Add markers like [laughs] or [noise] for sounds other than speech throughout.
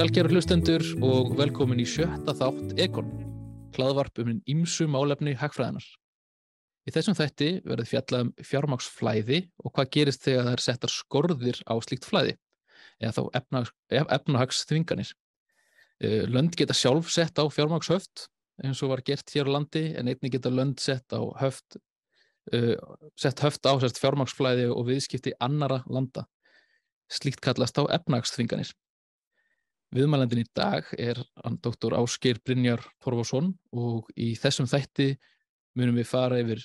sælgeru hlustendur og velkomin í sjötta þátt Ekon, hlaðvarp um einn ímsu málefni hagfræðinar. Í þessum þætti verður fjallað um fjármáksflæði og hvað gerist þegar það er settar skorðir á slíkt flæði, eða þá efnahagsþvinganir. Eh, lönd geta sjálf sett á fjármákshöft eins og var gert hér á landi en einni geta lönd sett höft, uh, sett höft á fjármáksflæði og viðskipti annara landa. Slíkt kallast á efnahagsþvinganir. Viðmælandin í dag er doktor Ásgeir Brynjar Torfarsson og í þessum þætti munum við fara yfir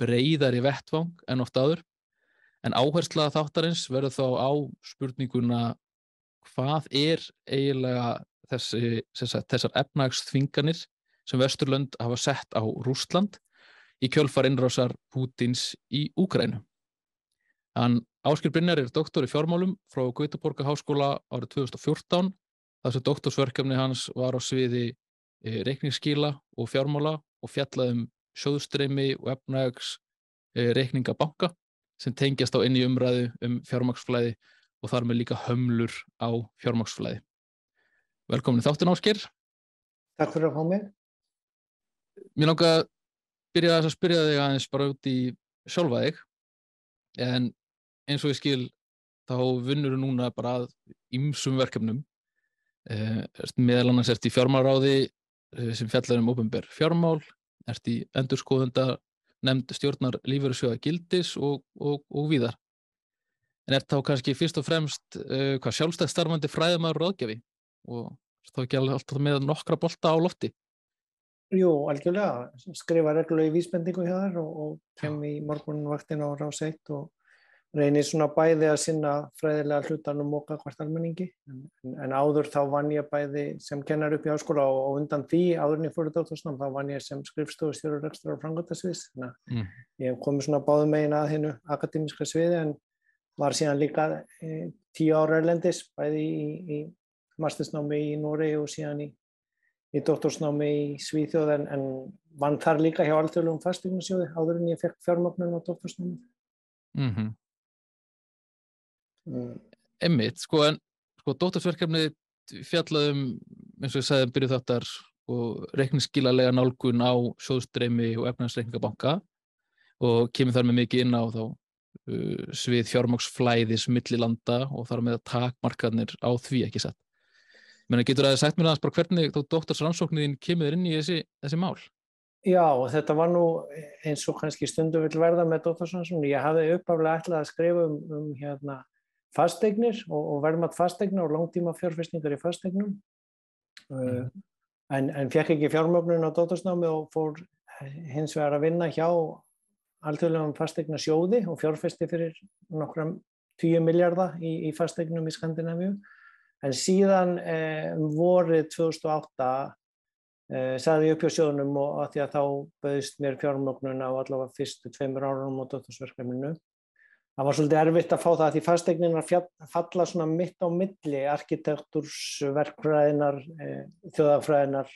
breyðari vettvang en oft áður en áhersla þáttarins verður þá á spurninguna hvað er eiginlega þessi, þessar efnagsþvinganir sem Vesturlönd hafa sett á Rúsland í kjölfar innrásar Pútins í Úkrænu. Ásgeir Brynjar er doktor í fjármálum frá Gautaborga háskóla árið 2014 þar sem doktorsverkefni hans var á sviði e, reikningsskíla og fjármála og fjallaðum sjóðstreymi og efnags e, reikningabanka sem tengjast á inni umræðu um fjármaksflæði og þar með líka hömlur á fjármaksflæði. Velkomin þáttin Ásker. Takk fyrir að fá mig. Mér langar að byrja að spyrja þig aðeins bara út í sjálfa þig en eins og ég skil þá vinnur þú núna bara að ymsum verkefnum meðal annars ert í fjármáráði eh, sem fjallar um ofinber fjármál, ert í endurskoðunda nefnd stjórnar lífverðsjóða gildis og, og, og víðar. En ert þá kannski fyrst og fremst uh, hvað sjálfstæðstarfandi fræðumæður ráðgjafi og þá ekki alltaf með nokkra bolta á lofti? Jú, algjörlega. Skrifa reglulega í vísbendingu þær og, og kem í morgunvaktin á 1 og reynir svona bæði að sinna fræðilega hlutanum og hvert almenningi en, en áður þá vann ég bæði sem kennar upp í áskóla og, og undan því áðurinn ég fóruð dóttorsnám þá vann ég sem skrifstofustjóru rekstur á að mm. ég komi svona báðum megin að hennu akademiska sviði en var síðan líka e, tíu ára erlendis bæði í, í mastersnámi í Nóri og síðan í, í dóttorsnámi í Svíþjóð en, en vann þar líka hjá alltöluðum fasteignarsjóði áðurinn ég fekk fjármögnun á dóttorsnámi mm -hmm. Mm. Emmitt, sko en sko dóttarsverkefni fjallaðum eins og ég sagði um byrju þáttar og reikningsskilalega nálgun á sjóðstreymi og efnarsreikningabanka og kemur þar með mikið inn á þá uh, svið fjármáksflæðis millilanda og þar með takmarkarnir á því ekki satt. Menni getur að það sagt mér aðeins bara hvernig þá dóttarsrannsóknin kemur inn í þessi, þessi mál? Já, þetta var nú eins og kannski stundum vil verða með dóttarsrannsóknin. Ég hafði uppaflega ætlað að skrifa um, um hérna fasteignir og, og verðmatt fasteigna og langtíma fjárfæstingar í fasteignum. Mm. en, en fekk ekki fjármögnun á dótarsnámi og fór hins vegar að vinna hjá alþjóðlegum fasteigna sjóði og fjárfæsti fyrir nokkram 10 miljardar í, í fasteignum í Skandinavíu. En síðan eh, vorið 2008 eh, sagði ég upp hjá sjóðunum og að því að þá bauðist mér fjármögnun á allavega fyrstu tveimur árunum á dótarsverkefninu það var svolítið erfitt að fá það því fastegninar falla svona mitt á milli arkitektúrsverkfræðinar, e, þjóðafræðinar,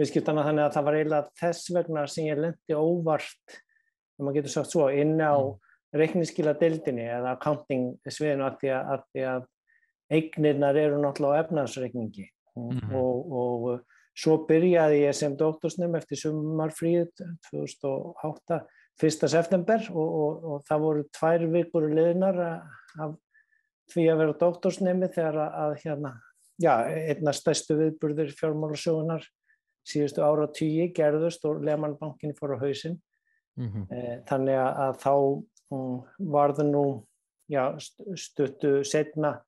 viðskiptana þannig að það var eiginlega þess vegna sem ég lendi óvart, ef maður getur sagt svo, inn á mm. reikningskila deildinni eða accounting sviðinu að því að, að, að eignirnar eru náttúrulega á efnarsreikningi mm og, og svo byrjaði ég sem doktorsnum eftir sumarfríð 2008 1. september og, og, og það voru tvær vikur liðnar af því að vera doktorsnemi þegar að, að hérna, já, einna stærstu viðburður fjármálasjóðunar síðustu ára tíu gerðust og Lehmann-bankinni fór á hausin mm -hmm. e, þannig að þá um, var það nú já, stuttu setna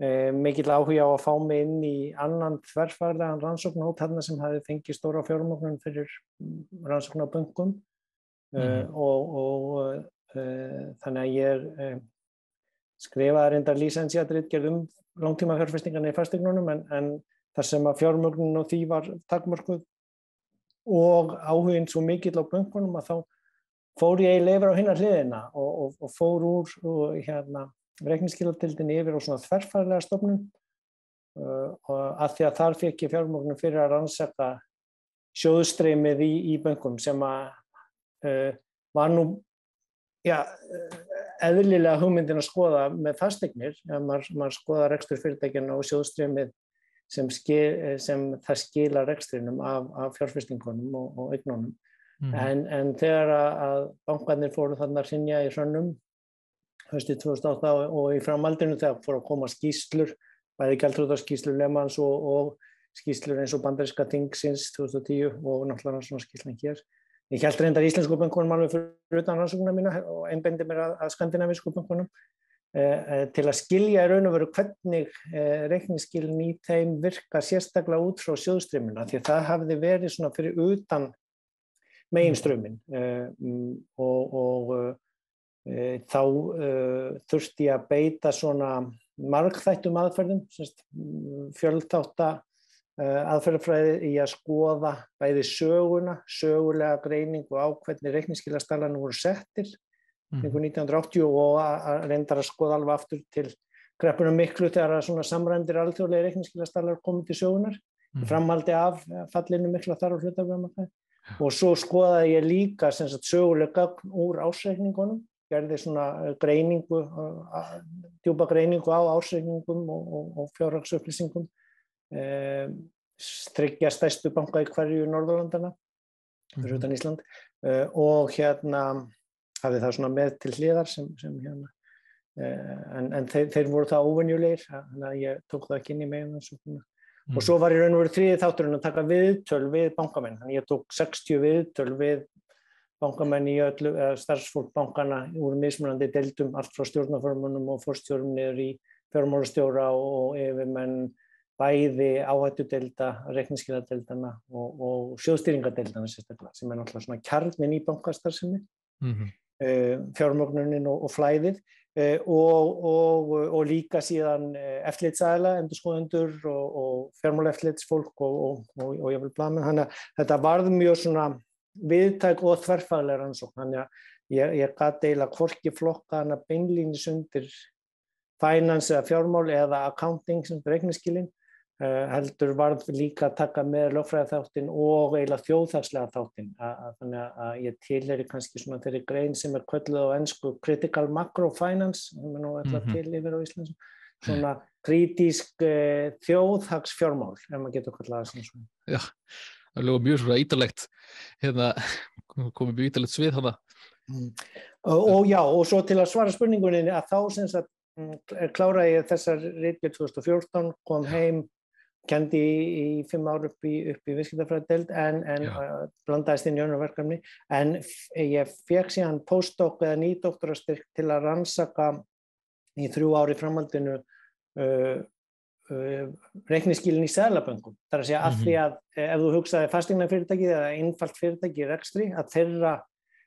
e, mikil áhuga á að fá mig inn í annan þverfærlegan rannsóknót þarna sem hafi fengið stóra fjármáknum fyrir mm, rannsóknaböngum Mm og, og uh, þannig að ég skrifaði reyndar lísensiatritgerð um langtíma fjárfestingarna í fastegnunum en, en þar sem að fjármögnun og því var takkmörkuð og áhuginn svo mikill á böngunum að þá fór ég í leifar á hinnar hliðina og, og, og fór úr og, hérna, reikningskilatildinni yfir á svona þverfæðilega stofnun uh, og að því að þar fekk ég fjármögnum fyrir að rannsaka sjóðstreymið í, í böngum sem að var nú já, eðlilega hugmyndin að skoða með fasteignir, ja, maður, maður skoða rekstur fyrirtækina og sjóðströmmið sem, skil, sem það skilar rekstrinum af, af fjárfestingunum og, og eignunum. Mm. En, en þegar að bankarnir fóru þannig að sinja í hrönnum höstið 2008 og í framaldinu þegar fóru að koma skýslur, bæði gæltrúðarskýslur Lemans og, og skýslur eins og bandaríska Tingsins 2010 og náttúrulega svona skýslun hér. Ég held reyndar íslensku bankunum alveg fyrir utan rannsóknuna mína og einbendi mér að, að skandinavísku bankunum eh, eh, til að skilja í raun og veru hvernig eh, reikningsskilin í þeim virka sérstaklega út frá sjóðströmmina því að það hafði verið svona fyrir utan meginströmmin eh, mm, og, og e, þá e, þurfti ég að beita svona margþættum aðferðum, mm, fjöldtáta aðferðafræði í að skoða bæði söguna, sögulega greining og á hvernig reikningskilastallarnir voru settir mm. 1980 og að reyndar að skoða alveg aftur til greppunum miklu þegar að samrændir alþjóðlega reikningskilastallar komið til sögunar mm. framhaldi af fallinu mikla þar á hlutafjörðum og svo skoðaði ég líka sagt, sögulega úr ásreikningunum gerði svona greiningu djúpa greiningu á ásreikningum og, og, og fjárhagsupplýsingum eh, tryggja stæstu banka í hverju Norðurlandana fyrir mm. utan Ísland eh, og hérna hafði það svona með til hliðar sem, sem hérna eh, en, en þeir, þeir voru það óvenjulegir þannig að ég tók það ekki inn í meginn mm. og svo var ég raun og verið þrýðið þátturinn að taka viðtöl við bankamenn þannig að ég tók 60 viðtöl við bankamenn í öllu, starfsfólk bankana úr mismunandi deildum allt frá stjórnarformunum og fórstjórum niður í fjármálastjóra og yfirmenn bæði áhættudelda, reikningskiladeldana og, og sjóðstýringadeldana sérstaklega sem er náttúrulega svona kjarnin í bankastarsinni, mm -hmm. uh, eh, fjármögnunin og, og flæðið. Uh, og, og líka síðan uh, eftirlitsæðila, endurskóðendur og fjármálaeftirlitsfólk og vil blama, þannig að þetta varð mjög svona viðtæk og þverfaglega rannsókn, þannig að ég, ég gæti eiginlega hvorki flokka hana beinlýnis undir finance eða fjármál eða accounting sem reikningskilin Uh, heldur varð líka að taka með lögfræða þáttin og eiginlega þjóðhagslega þáttin þannig að ég tilheri kannski svona þeirri grein sem er kvölduð á ennsku critical macrofinance sem er nú alltaf -hmm. til yfir á Íslands svona kritísk uh, þjóðhagsfjármál ef maður getur kvöldað það svona. Já, það er mjög svona ítalegt hérna komið mjög ítalegt svið hana mm. og, og já, og svo til að svara spurningunni að þá sem sagt mm, klára ég þessar reytið 2014 kom heim kendi í, í fimm ár upp í, í visskiptafræðdelt en, en uh, blandaðist inn í önnur verkefni en ég fekk síðan postdoc eða nýdoktorastyrk til að rannsaka í þrjú ári framhaldinu uh, uh, reikniskílinn í selaböngum. Það er að segja mm -hmm. að því að eh, ef þú hugsaði fastegna fyrirtæki eða einfalt fyrirtæki rekstri að þeirra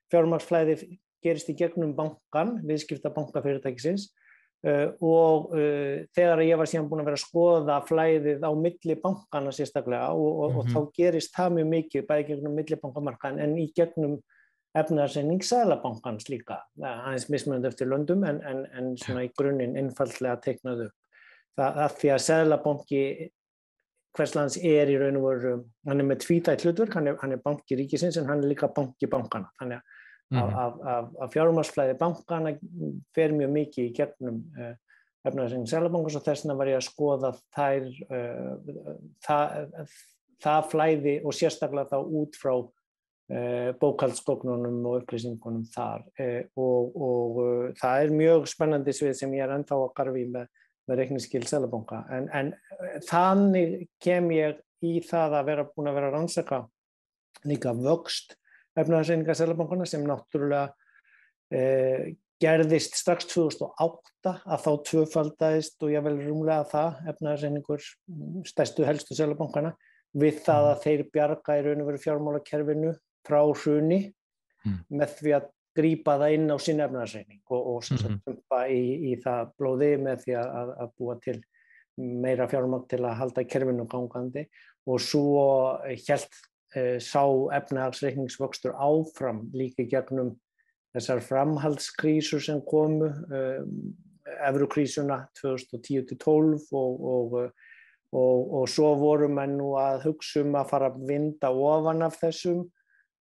fjármarsflæði gerist í gegnum bankan, viðskipta bankafyrirtækisins Uh, og uh, þegar ég var síðan búin að vera að skoða flæðið á millibankana sérstaklega og, og, mm -hmm. og þá gerist það mjög mikið bæði gegnum millibankamarkan en í gegnum efnarsending sælabankans líka. Aðeins mismunandi eftir löndum en, en, en svona í grunninn einfallega teiknað upp. Það að því að sælabanki hverslands er í raun og veru hann er með tvítætt hlutur, hann er, hann er banki ríkisins en hann er líka banki bankana þannig að Mm -hmm. af, af, af fjármarsflæði bankana fer mjög mikið í gegnum uh, efnaðarsengin selabankars og þess vegna var ég að skoða þær, uh, það, það flæði og sérstaklega þá út frá uh, bókaldsgóknunum og upplýsingunum þar og, og það er mjög spennandi svið sem ég er ennþá að garfi með, með reikningskil selabanka en, en þannig kem ég í það að vera búin að vera rannsaka líka vöxt efnaðarseininga selabankana sem náttúrulega eh, gerðist strax 2008 að þá tvöfaldæðist og ég vel rúmlega það efnaðarseiningur stæstu helstu selabankana við það að þeir bjarga í raun og veru fjármálakerfinu frá hruni mm. með því að grýpa það inn á sín efnaðarseining og, og mm -hmm. í, í það blóði með því að, að búa til meira fjármál til að halda kerfinu gangandi og svo held sá efnahagsreikningsvöxtur áfram líka gegnum þessar framhaldskrísur sem komu, Evrukrísuna 2010-12 og, og, og, og svo voru menn nú að hugsa um að fara að vinda ofan af þessum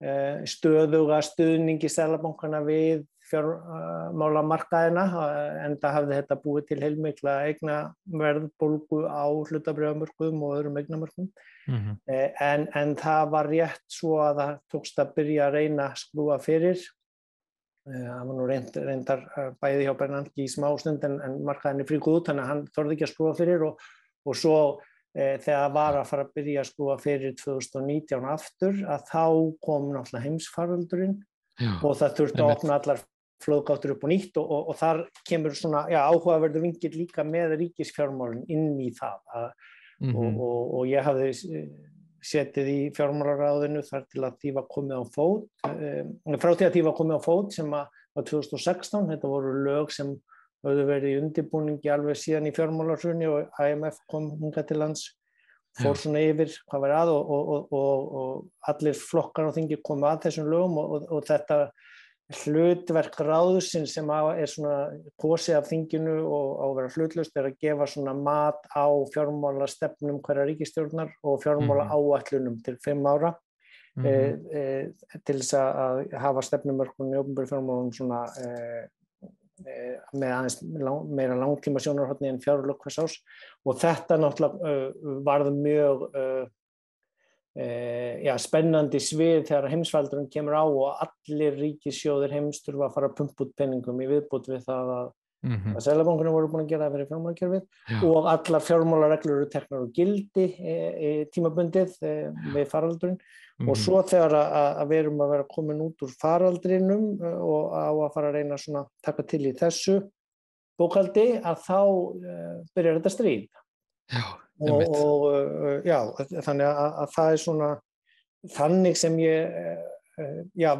eh, stöðuga stuðningi selabankana við fjármálamarkaðina en það hafði þetta búið til heilmikla eigna verðbólgu á hlutabriðamörkum og öðrum eignamörkum mm -hmm. en, en það var rétt svo að það tókst að byrja að reyna að skrúa fyrir. Það var nú reynd, reyndar bæði hjá Bernanke í smá stund en, en markaðinni fríkuð út þannig að hann þorði ekki að skrúa fyrir og, og svo e, þegar var að fara að byrja að skrúa fyrir 2019 aftur að þá kom náttúrulega heimsfaraldurinn Já, og það þurfti að opna allar flóðgáttur upp og nýtt og, og, og þar kemur svona já, áhugaverðu vingil líka með ríkisfjármálun inn í það að, mm -hmm. og, og ég hafði setið í fjármálaráðinu þar til að því var komið á fót um, frá því að því var komið á fót sem að var 2016, þetta voru lög sem höfðu verið í undirbúningi alveg síðan í fjármálarsunni og IMF kom hunga til lands fór svona yfir hvað var að og allir flokkar á þingi komið að þessum lögum og þetta hlutverk ráðusinn sem er svona kosið af þinginu og á að vera hlutlust er að gefa svona mat á fjármála stefnum hverja ríkistjórnar og fjármála mhm. áallunum til fimm ára. Mm e, e, til þess að hafa stefnumörkunni í ofnbjörn fjármálum svona e, með aðeins lang, meira langtíma sjónarhóttni en fjárlokk hvers ás og þetta náttúrulega varð mjög já, spennandi svið þegar heimsfaldurinn kemur á og allir ríkissjóðir heims þurfa að fara að pumpa út penningum í viðbútt við það að, mm -hmm. að selabankunum voru búin að gera það fyrir fjármálakerfið og allar fjármálareglur eru teknar og gildi e, e, tímabundið e, við faraldurinn mm -hmm. og mhm. svo þegar að, að við erum að vera komin út úr faraldrinum og á að fara að reyna að taka til í þessu bókaldi að þá byrjar þetta stríð. Já og, og uh, já, þannig að, að það er svona þannig sem ég uh, já,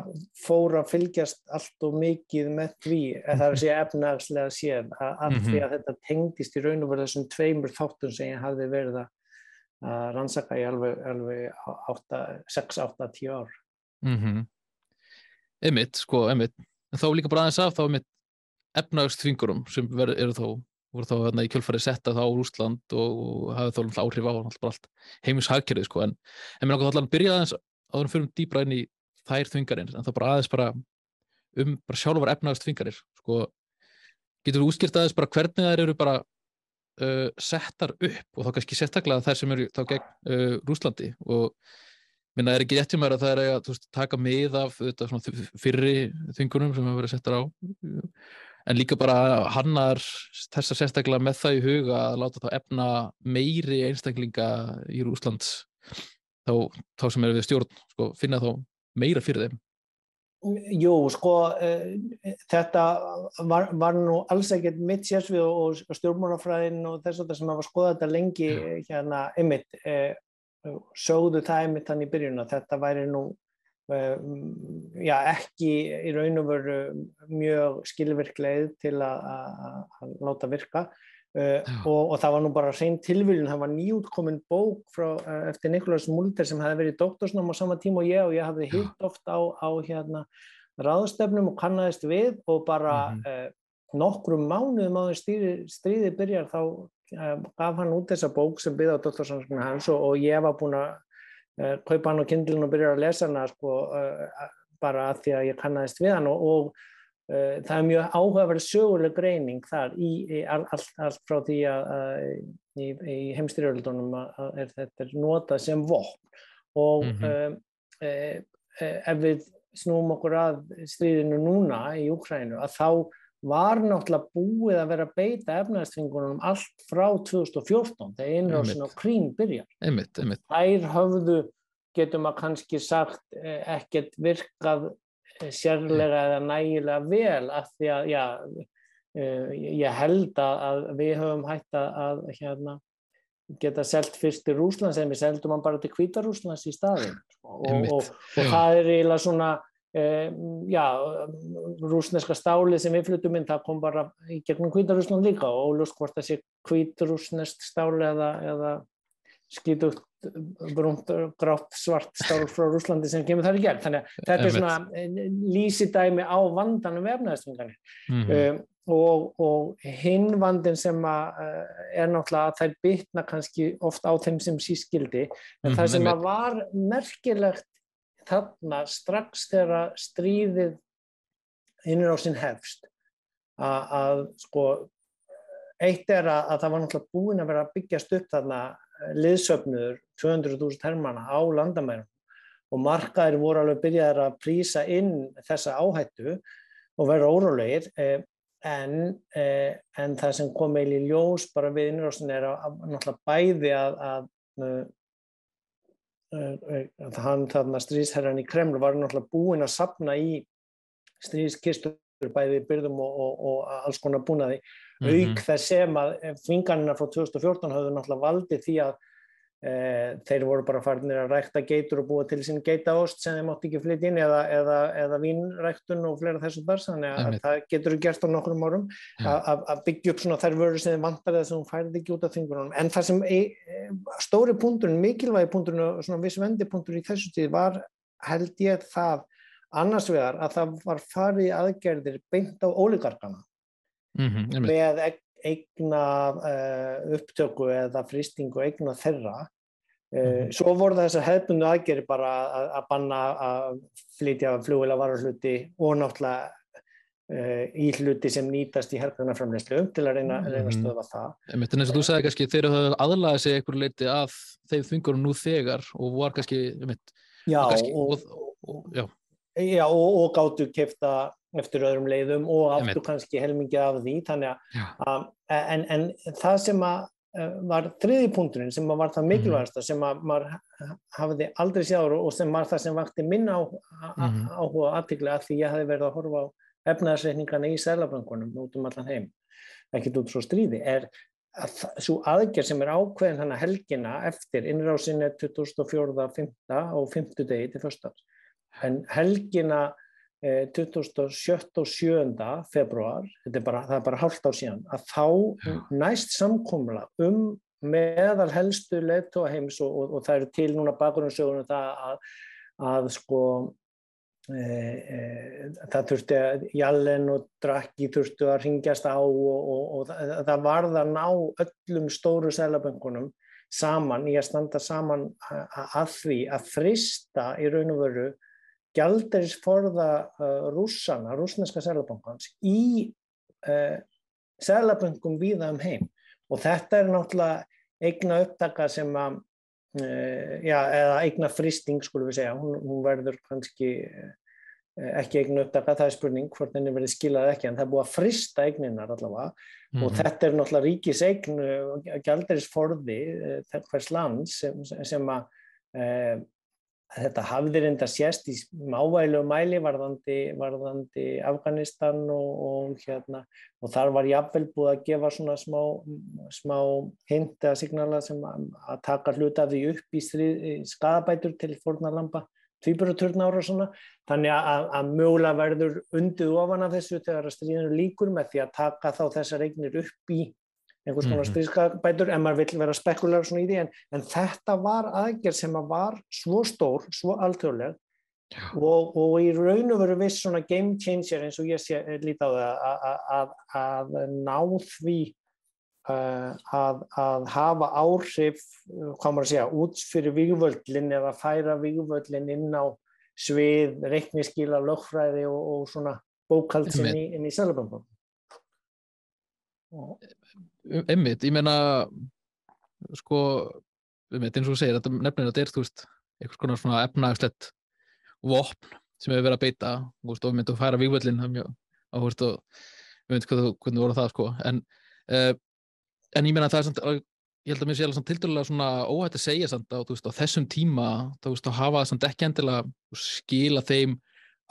fór að fylgjast allt og mikið með því það er að segja efnagslega séð að, að mm -hmm. því að þetta tengdist í raun og verið þessum tveimur þáttum sem ég hafði verið að rannsaka í alveg, alveg 6, 8, 10 ár mm -hmm. Emmitt, sko, Emmitt en þá líka bara aðeins af þá Emmitt efnagsþvingurum sem eru þá voru þá hérna, í kjölfarið setta þá úr Úsland og, og hafið þá áhrif á allt heimishagkerfið sko. en, en mér langar þá að byrja aðeins að við fyrir dýbra inn í þær þvingarinn en þá bara aðeins bara um bara sjálfur efnagast þvingarir sko. getur þú útskýrt aðeins bara hvernig þær eru bara uh, settar upp og þá kannski sérstaklega þær sem eru þá gegn uh, Rúslandi og minna er ekki hjá mér að það er að veist, taka mið af þetta, fyrri þvingunum sem hefur verið settar á en líka bara hannar þess að sérstaklega með það í huga að láta þá efna meiri einstaklinga í Rúslands þá, þá sem er við stjórn sko, finna þá meira fyrir þeim Jú, sko uh, þetta var, var nú alls ekkert mitt sérsvið og, og stjórnmórnafræðin og þess að það sem hafa skoðað þetta lengi Já. hérna ymmit uh, sögðu það ymmit þannig í byrjun að þetta væri nú Eh, já, ekki í raun og veru mjög skilvirkleið til að láta virka. Uh, og, og það var nú bara hrein tilvílun, það var nýjútkomin bók frá, uh, eftir Nikolás Mulder sem hefði verið í doktorsnám á sama tíma og ég og ég hafði hitt oft á, á hérna, ráðstöfnum og kannadist við og bara mm -hmm. nokkrum mánuðum á því stríði byrjar þá gaf hann út þessa bók sem byggði á doktorsanskunni hans og, og ég var búin að kaupa hann á kindlun og byrja að lesa hana sko, uh, bara að því að ég kannast við hann og, og það er mjög áhugaverð söguleg greining þar í, í allt, allt frá því að í, í heimstyrjöldunum að er, þetta notað sem vopn og mm -hmm. ef við snúum okkur að stríðinu núna í Úkrænu að þá var náttúrulega búið að vera að beita efnæðstringunum allt frá 2014 þegar innrásin á Krím byrjar. Einmitt, einmitt. Þær höfðu, getur maður kannski sagt, eh, ekkert virkað eh, sérlega eða nægilega vel af því að, já, eh, ég held að við höfum hægt að hérna, geta selgt fyrst til Rúslands en við seldum hann bara til Kvítarúslands í staðin og, og, og, og það er eiginlega svona Eh, já, rúsneska stálið sem við flutum inn, það kom bara í gegnum Kvítarúsland líka og ólust hvort það sé kvítarúsnest stáli eða, eða skýtugt brúnt, grátt, svart stál frá Rúslandi sem kemur þar í gerð. Þannig að þetta er svona eh, lísidæmi á vandanum vefnaðstungarnir. Mm -hmm. um, og, og hinn vandin sem að, er náttúrulega að þær bytna kannski oft á þeim sem sískildi, en mm -hmm. það sem að var merkilegt þarna strax þegar stríðið sinn hefst að, að sko eitt er að, að það var náttúrulega búin að vera að byggjast upp þarna liðsöfnuður 200.000 hermana á landamærum og markaðir voru alveg byrjaðið að prísa inn þessa áhættu og vera órólegir eh, en, eh, en það sem kom meil í ljós bara við innrásin er að, náttúrulega bæði að, að hann þarna stríðsherran í Kreml var náttúrulega búin að sapna í stríðskistur bæði byrðum og, og, og alls konar búnaði mm -hmm. auk þess sem að fingarnir frá 2014 hafðu náttúrulega valdið því að þeir voru bara farinir að rækta geitur og búa til sín geitaost sem þeir mátti ekki flytja inn eða, eða, eða vínræktun og fleira þessum þar þannig að, að það getur gert á nokkrum árum að byggja upp svona þær vörur sem þeir vantar eða sem færði ekki út af þingurunum en það sem e, stóri punkturinn, mikilvægi punkturinn og svona viss vendipunktur í þessu tíð var held ég það annars vegar að það var farið aðgerðir beint á ólíkarkana mm -hmm, með eigna uh, upptöku eða fristingu eigna þeirra uh, mm -hmm. svo voru þessar hefðbundu aðgerðir bara að, að banna að flytja flugvila vararhluti og náttúrulega uh, í hluti sem nýtast í herrgrunarframleyslu til að reyna, mhm. reyna að stöða það En eins og þú sagði kannski þeir eru aðlæðið sig einhverju leiti að þeim þvingurum nú þegar og var kannski, mitt, já, kannski og, og, og, já Já, og, og gáttu kefta eftir öðrum leiðum og áttu kannski helmingi af því að, en, en það sem að eh, var þriði punkturinn sem var það mhm. mikilvægasta sem að maður hafiði aldrei sjáður og sem var það sem vakti minna á, mhm. áhuga aðtikla að því ég hafi verið að horfa á efnaðarsreikningana í sælabrankunum út um allan heim, ekkert út svo stríði, er að svo aðgerð sem er ákveðin hana helgina eftir innrásinni 2004. og 5. degi til fyrstafs en helgina 27. og 7. februar, er bara, það er bara hálft ár síðan, að þá Já. næst samkomla um meðal helstu leitt og heims og, og, og það eru til núna bakgrunnsögunum það að, að sko e, e, það þurfti að Jallen og Draghi þurftu að ringjast á og, og það, það varða að ná öllum stóru selaböngunum saman í að standa saman að því að frista í raun og veru gjaldarisforða uh, rússana, rúsneska selabankans í uh, selaböngum viða um heim og þetta er náttúrulega eigna upptaka sem að uh, já, eða eigna fristing skulum við segja, hún, hún verður kannski ekki eignu upptaka, það er spurning hvort henni verður skilað ekki en það er búið að frista eigninar allavega mm -hmm. og mhm. þetta er náttúrulega ríkis eign gjaldarisforði uh, hvers land sem, sem að þetta hafði reynda sérst í mávælu mæli varðandi, varðandi Afganistan og, og, hérna, og þar var jáfnvel búið að gefa svona smá, smá hint eða signala sem að, að taka hluta því upp í, í skadabætur til fórnarlampa, tvíbjörnuturna ára og svona, þannig að, að mögulega verður undið ofan af þessu þegar að stríðinu líkur með því að taka þá þessar eignir upp í einhvers konar mm -hmm. stríðskapætur en maður vill vera spekular svona í því en, en þetta var aðgerð sem að var svo stór, svo alþjóðleg og, og í raun og veru viss svona game changer eins og ég sé eh, lítið á það að, ná því uh, að, að hafa áhrif, hvað maður að segja, út fyrir vývöldlinn eða færa vývöldlinn inn á svið, reikniskíla, lögfræði og, og svona bókaldsinn inn í, í selaböngum. Emmitt, ég meina sko, emmitt eins og þú segir þetta nefnir að þetta er þú veist einhvers konar svona efnagslegt vopn sem hefur verið að beita. Og við myndum að færa vývöldin og við myndum hvernig voru það sko. En, uh, en ég meina það er samt ég held að mér sé alveg til dærulega svona óhætt að segja samt á, veist, á þessum tíma þá veist, hafa það samt ekki endilega skila þeim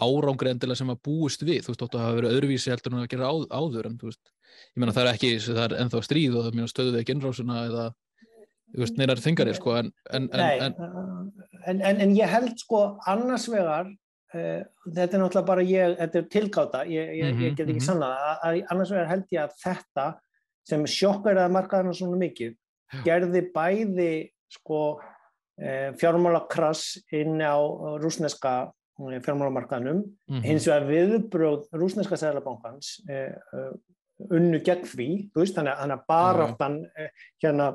árangri endilega sem að búist við. Þú veist, þú ætti að hafa verið öðruvísi heldur en að gera áður en þú veist ég meina það er ekki, það er ennþá stríð og það stöðu ekki innrásuna eða neirar þingari sko en en, en, en en ég held sko annars vegar uh, þetta er náttúrulega bara ég, þetta er tilgáta ég, ég, ég get ekki -hmm. sannlega að annars vegar held ég að þetta sem sjokkar að markaðarna svona mikið gerði bæði sko uh, fjármálakrass inn á rúsneska eh, fjármálamarkaðnum mm -hmm. hins vegar viðbröð rúsneska sælabankans uh, unnu gegn því, þú veist, þannig að baráttan eh, hérna,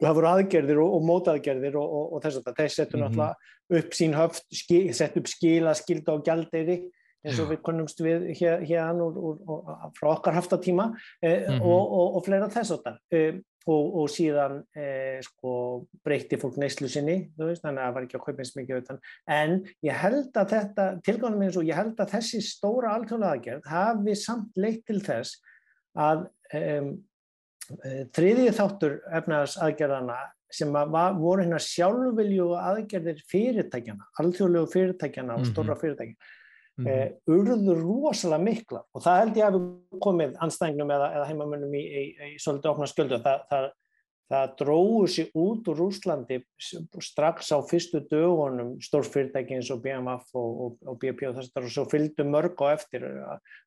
það voru aðgerðir og, og mótaðgerðir og, og, og þess að þeir settu mm -hmm. náttúrulega upp sín höft, skil, settu upp skila, skilda og gældeiri eins og við konumst við hér, hérna úr, úr, frá okkar haftatíma eh, mm -hmm. og, og, og fleira þess að það eh, og, og síðan eh, sko, breyti fólk neyslu sinni veist, þannig að það var ekki að kaupa eins mikið utan. en ég held að þetta tilgáðum eins og ég held að þessi stóra alþjóðlega aðgerð hafi samt leitt til þess að um, þriðið þáttur efnaðars aðgerðana sem að var, voru hérna sjálfvilju aðgerðir fyrirtækjana, alþjóðlegu fyrirtækjana og stóra mhm. fyrirtækjana mm -hmm. eh, urður rosalega mikla og það held ég að við komið anstæðingum eða, eða heimamönnum í, í, í, í svolítið ofna sköldu það, það, það dróðu sér út úr Úslandi strax á fyrstu dögunum stórfyrirtæki eins og BMF og, og, og BP og þess að það fylgdu mörg á eftir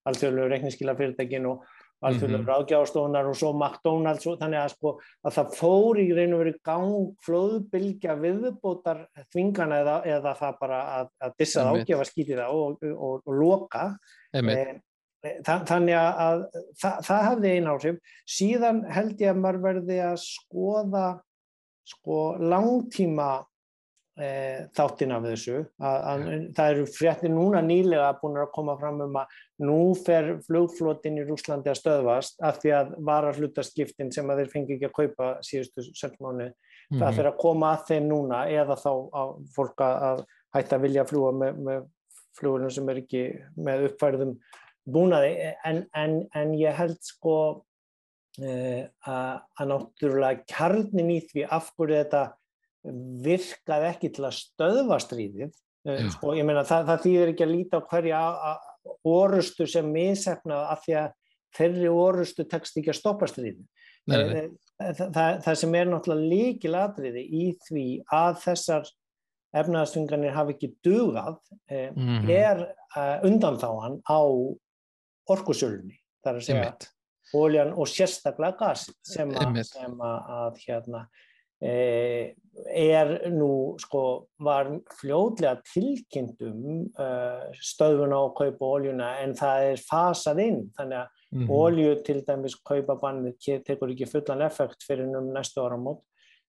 alþjóðlegu reikningskila fyrirtækin og alþjóðlega mm -hmm. ráðgjáðstofunar og svo McDonalds og þannig að, sko, að það fór í reynu verið gang flóðbylgja viðbótar þvingana eða, eða það bara að, að dissa það ágefa skýti það og, og, og, og loka eh, þannig að það, það hafði áhrif. Síðan held ég að maður verði að skoða sko langtíma e, þáttin af þessu. Að, að, það eru fréttir núna nýlega búin að koma fram um að nú fer flugflotinn í Rúslandi að stöðvast af því að varar hlutaskiptin sem að þeir fengi ekki að kaupa síðustu sörnmáni mm -hmm. það fyrir að koma að þeim núna eða þá að fólk að hætta að vilja fljúa með, með flugunum sem er ekki með uppfærðum búnaði. En, en, en ég held sko að, að náttúrulega kjarnin í því af hverju þetta virkaði ekki til að stöðva stríðið eh, sko, ég meina það, það þýðir ekki að líta á hverja orustu sem misefnaði af því að þeirri orustu tekst ekki að stoppa stríðið. Það, eh, eh, það, það sem er náttúrulega líkil atriði í því að þessar efnaðstunganir hafi ekki dugað mm -hmm. er undanþáan á orkusölunni þar að segja óljan og sérstaklega gas sem að, sem að, hérna er nú sko var fljóðlega tilkynntum uh, stöðun á að kaupa óljuna en það er fasað inn þannig að mm -hmm. ólju til dæmis kaupa bannið tekur ekki fullan effekt fyrir um næstu ára mót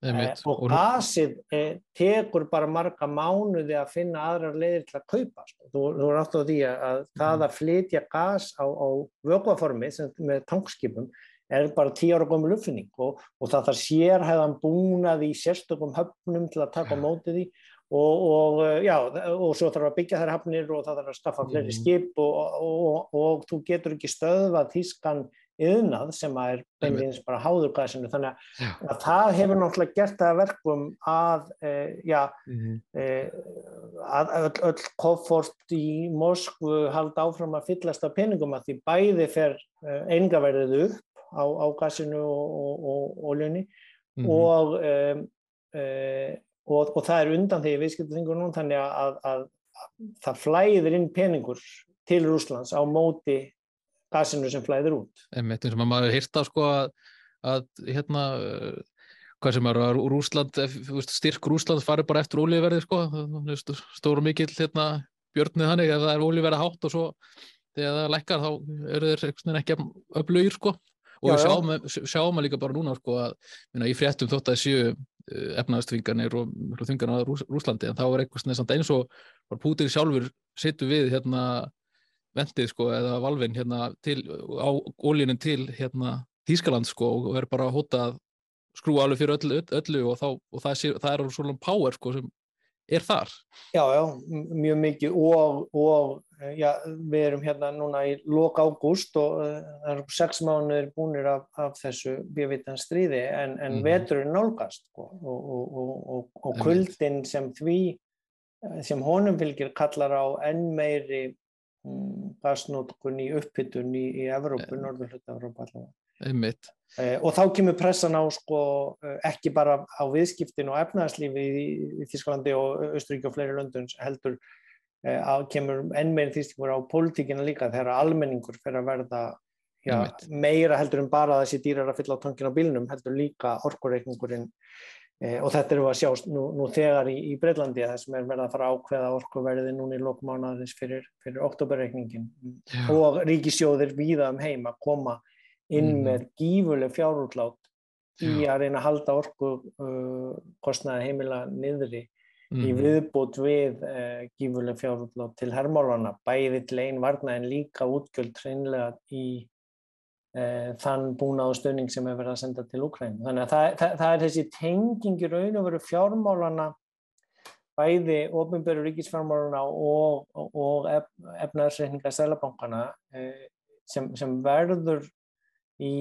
eh, og gasið eh, tekur bara marga mánuði að finna aðrar leiðir til að kaupa sko. þú, þú er átt á því að, að mm -hmm. það að flytja gas á, á vökuaformi með tankskipum er bara tíu ára gómið uppfinning og, og það þarf sérhæðan búnað í sérstökum höfnum til að taka á mótið því. Og, og, já, og svo þarf að byggja þær höfnir og það þarf að skaffa fleiri mm. skip og þú getur ekki stöðvað þýskan yðnað sem að er beinleins bara háðurgæsinu þannig að það hefur náttúrulega gert það verkum að e, já, mm -hmm. e, að öll, öll koffort í Moskvu haldi áfram að fyllast af peningum að því bæði fer eingaverðið upp á, á gasinu og, oljunni mm -hmm. og, um, uh, og, og það er undan því viðskiptaþingur nú þannig að, að, að það flæðir inn peningur til Rúslands á móti gasinu sem flæðir út. Einmitt eins og maður hýrta sko að, að hérna hvað sem er að Rúsland, styrk Rúsland farir bara eftir ólíverði sko, stóru mikill hérna björnið þannig að það er ólíverða hátt og svo þegar það lekkar þá eru þeir ekki öflugir sko og já, sjáum, sjáum að líka bara núna sko, að minna, í fréttum þótt að séu eh, efnaðastvingarnir og, þvingarna á Rús, Rúslandi en þá er eitthvað eins og Pútin sjálfur sittu við hérna vendið sko eða valvin hérna til, á ólínin til hérna Þískaland sko og er bara að hóta að skrúa alveg fyrir öllu, öllu og, þá, og það, sé, það er svona power sko sem er þar. Já, já, mjög mikið og, og já, við erum hérna núna í lok ágúst og uh, það eru sex mánuðir búinir af, af þessu bjöfitan stríði en, en mm. veturinn nálgast sko, og, og, og kuldin sem því sem honum fylgir kallar á enn meiri gasnótkun í upphittun í, í Evrópu, Norðurhluta Evrópa allavega. Einmitt. Eh, og þá kemur pressan á sko, eh, ekki bara á viðskiptin og efnaðarslífi í, í Þísklandi og Östuríki og fleiri löndun heldur eh, að kemur enn meira þýstingur á pólitíkina líka þegar almenningur fyrir að verða já, meira heldur en bara þessi dýrar að fylla á tankin á bílnum heldur líka orkureikningurinn. Eh, og þetta eru að sjá nú, nú þegar í, í Breitlandi að það sem er verið að fara ákveða orkuverði núna í lokmánaðins fyrir, fyrir oktoberreikningin og ríkisjóðir víða um heim að koma inn mm. með gífurleg fjárútlát í að reyna að halda orku uh, kostnaði heimila niðri í Mhm. viðbútt við uh, gífurleg fjárútlót til hermálana, bæði til einn varna en líka útgjöld hreinlega í uh, þann búnað og stöðning sem er verið að senda til Úkræn. Þannig að það, það, það er þessi tenging í raun og veru fjármálana bæði ofinböru ríkisfjármálana og, og, og ef, efnaðarsreikninga selabankana uh, sem, sem verður í,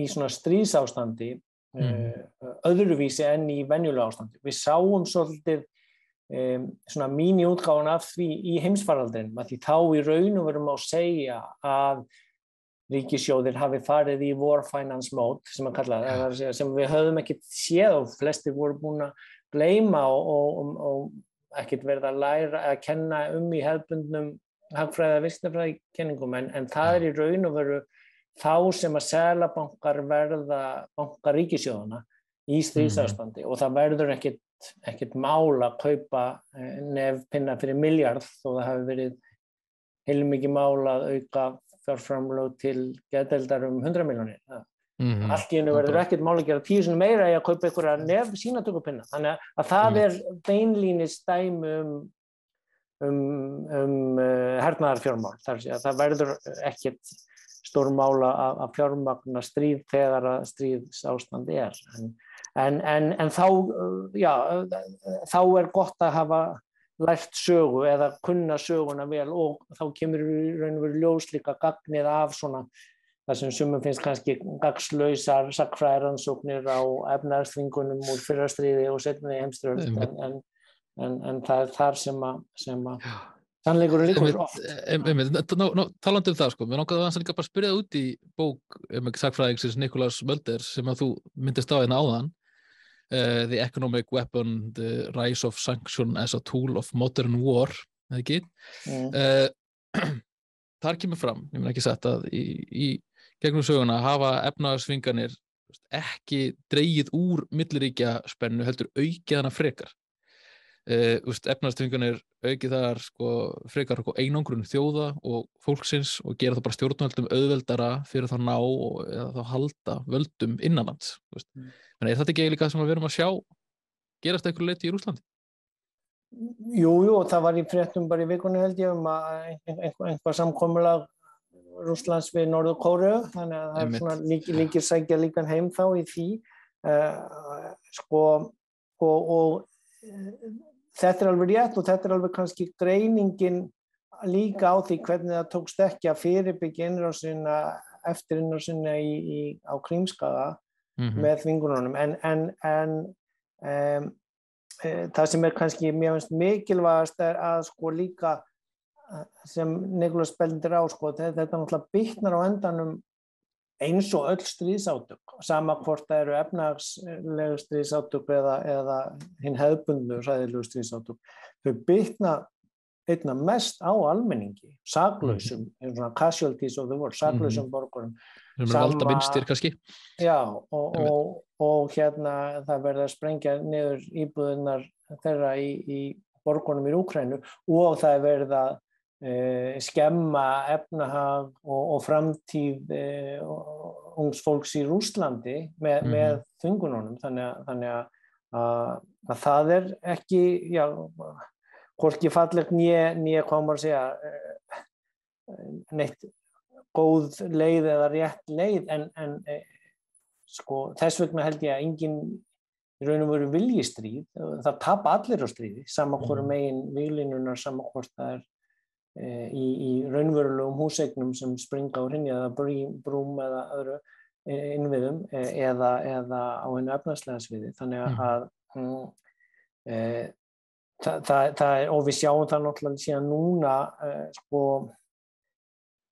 í svona stríðsástandi uh, öðruvísi enn í venjulega ástandi. Við sáum svolítið um, svona mín í útgáðan af því í heimsfaraldin, að því þá í raun og verum á að segja að ríkisjóðir hafi farið í war finance mode sem, kalla, segja, sem við höfum ekkert séð og flestir voru búin að gleyma og, og, og, ekkert verið að læra að kenna um í hefbundnum hagfræða vistnafræði kenningum en, en það er í raun og veru þá sem að selabankar verða bankar ríkisjóðana í stríðsástandi og það verður ekkert, ekkert mál að kaupa eh, nefnpinna fyrir miljard þó það hafi verið heilmikið mál að auka fjárframlög til geðdeldar um 100 miljónir. Mhm. Allt í hennu verður ekkert mál að gera tíu sinni meira í að kaupa einhverja nef sínatökupinna. Þannig að það er beinlínis dæmi um, um, um uh, hernaðarfjármál. Það, það verður ekkert stórmála að, fjármagna stríð þegar að stríðsástandi er. En, en, en, en þá, já, þá er gott að hafa lært sögu eða kunna söguna vel og þá kemur í raun og veru ljós líka gagnið af svona það sem sumum finnst kannski gagslausar sakfræðaransóknir á efnaðarstringunum úr fyrrastriði og setni heimströld en, það er þar sem að. Sannleikurinn einmitt, ná- ná- talandi um það sko, mér langaði að líka bara spyrja út í bók um sagfræðingsins Nikolás Mölder sem að þú myndist á hérna áðan. Uh, The Economic Weapon The Rise of Sanction as a Tool of Modern War eða ekki? Mm. uh, [clears throat] þar kemur fram, ég mun ekki sagt að í, í gegnum söguna hafa efnaðarsvinganir ekki dreigið úr milliríkja spennu heldur aukið hana frekar uh, efnaðarsvinganir aukið þar sko, frekar einangrun þjóða og fólksins og gera það bara stjórnvöldum auðveldara fyrir þá ná og, eða þá halda völdum innanlands Mm. er þetta ekki líka það sem við erum að sjá gerast eitthvað leiti í Rúslandi? Jú, jú, það var í fréttum bara í vikunni held ég um að ein- einhver, einhver samkomulag Rúslands við Norður Kóru, þannig að það er svona lík, líkir sækja líkan heim þá í því. Uh, sko, og, og þetta er alveg rétt og þetta er alveg kannski greiningin líka á því hvernig það tókst ekki að fyrirbyggja innrásina eftir innrásina í, í, á Krímskaga Mm með þvingununum. En, en, en um, e, það sem er kannski mjög finnst mikilvægast er að sko líka sem Nikolás Bellindir á sko, þetta, þetta náttúrulega bytnar á endanum eins og öll stríðsátök sama hvort það eru efnagslegu stríðsátök eða, eða hinn hefðbundu sæðilegu stríðsátök þau bytna einna mest á almenningi saklausum, mm. svona casualties of the world, saklausum borgurum. Sem eru Sama- valda minnstir kannski. Já, og, og, og hérna það verður að sprengja niður íbúðunar þeirra í, í borgunum í Úkrænu og það er verið að skemma efnahag og, og framtíð e, ungs fólks í Rúslandi með, Mhm. með þungununum þannig að, þannig að, að, að það er ekki já, hvorki fallegt nýja, hvað maður að segja e, neitt góð leið eða rétt leið en, en sko, þess vegna held ég að engin í raun og veru vilji stríð það tapa allir á stríði sama hvort Mhm. megin výlinunar sama hvort það er í, í raunverulegum húsegnum sem springa á hrinja eða brúm eða öðru e, innviðum e, eða, eða á hennu efnarslega sviði þannig Mhm. að mm, e, það, það, það er og við sjáum það náttúrulega síðan núna e, sko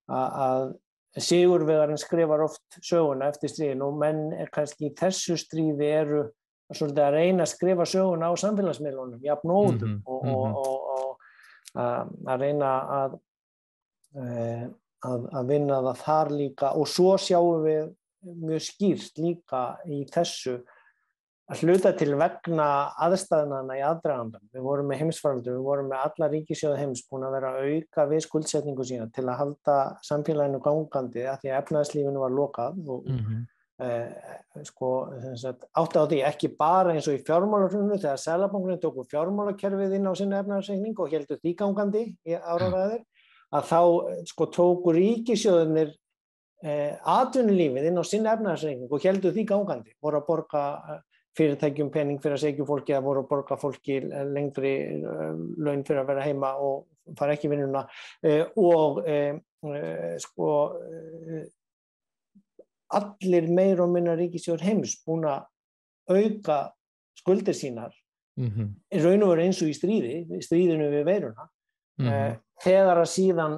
að að Sigurvegarinn skrifar oft söguna eftir stríðin og menn er kannski í þessu stríði eru svolítið að reyna að skrifa söguna á samfélagsmiðlunum, jafn Mhm, og, mhm. og, og, og að, reyna að, eh, að, að vinna það þar líka og svo sjáum við mjög skýrt líka í þessu að hluta til vegna aðstæðnana í aðdragandan. Við vorum með heimsfaraldur, við vorum með alla ríkisjóðu heims búin að vera að auka við skuldsetningu sína til að halda samfélaginu gangandi að því að efnaðslífinu var lokað og, mm -hmm. Uh, sko, átti á því ekki bara eins og í fjármálarunnu þegar Sælabankunni tóku fjármálakerfið inn á sinna efnarsreikning og heldur því gangandi í áraðaðir að þá sko tóku ríkisjóðunir eh, atvinnulífið inn á sinna efnarsreikning og heldur því gangandi. Voru að borga fyrirtækjum pening fyrir að segja fólki að voru að borga fólki lengri laun fyrir að vera heima og fara ekki vinnuna. Og sko allir meir og minna ríkisjóður heims búin að auka skuldir sínar mm -hmm. raun og veru eins og í stríði stríðinu við veiruna mm -hmm. þegar að síðan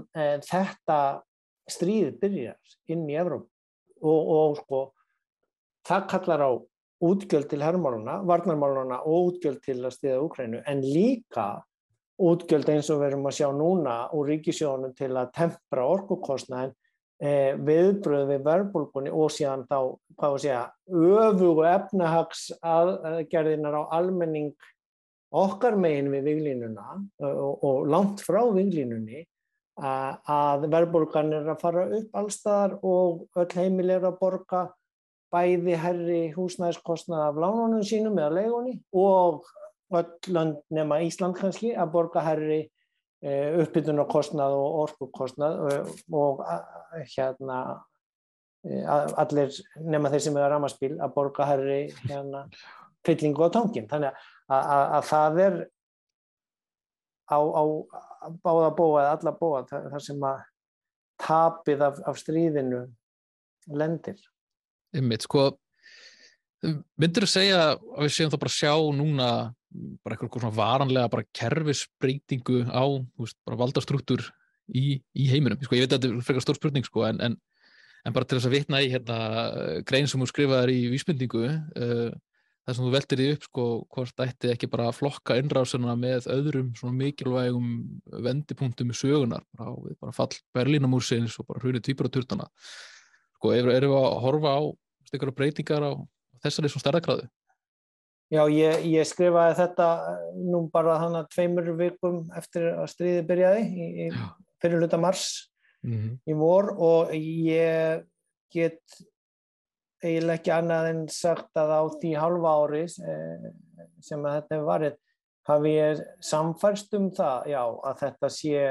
þetta stríð byrjar inn í Evróp og, og sko það kallar á útgjöld til herrmáluna, varnarmáluna og útgjöld til að stiða Úkrænu en líka útgjöld eins og við erum að sjá núna úr ríkisjónum til að tempra orkukostnaðin eh, viðbröð við verbulgunni og síðan þá, hvað við segja, öfugu efnahags aðgerðinar á almenning okkar megin við viglínuna og, og langt frá viglínunni að verbulgan er að fara upp allstaðar og öll heimil er að borga bæði herri húsnæðskostnað af lánunum sínum eða leigunni og öll land nema Ísland kannski að borga herri uppbytunarkostnað og orkukostnað og, og hérna eh, allir nema þeir sem er að ramaspíl að borga herri hérna, fyllingu á tóngin þannig að, að, að það er á, á báða bóa eða alla bóa þar sem að tapið af, af stríðinu lendir. Ymmiðt, sko myndir þú segja að við séum þá bara sjá núna bara eitthvað svona varanlega bara kerfisbreytingu á veist, valdastruktúr í, í heiminum. Sko, ég veit að þetta er frekar stór spurning sko, en, en, en bara til þess að vitna í hérna, grein sem þú skrifaður í vísmyndingu uh, þar sem þú veldir því upp sko, hvort ætti ekki bara að flokka innrásuna með öðrum svona mikilvægum vendipunktum í sögunar bara, bara fall Berlínamúrsins og bara hrunið tvíbaraturtana sko, erum við að horfa á stykkar breytingar á þessari svona stærðakræðu Já, ég, ég skrifaði þetta eh, nú bara þannig að tveimur vikum eftir að stríði byrjaði í, í fyrir hluta mars mm -hmm. í vor og ég get eiginlega ekki annað en sagt að á því halva ári eh, sem að þetta hefur varðið hafi ég samfærst um það, já, að þetta sé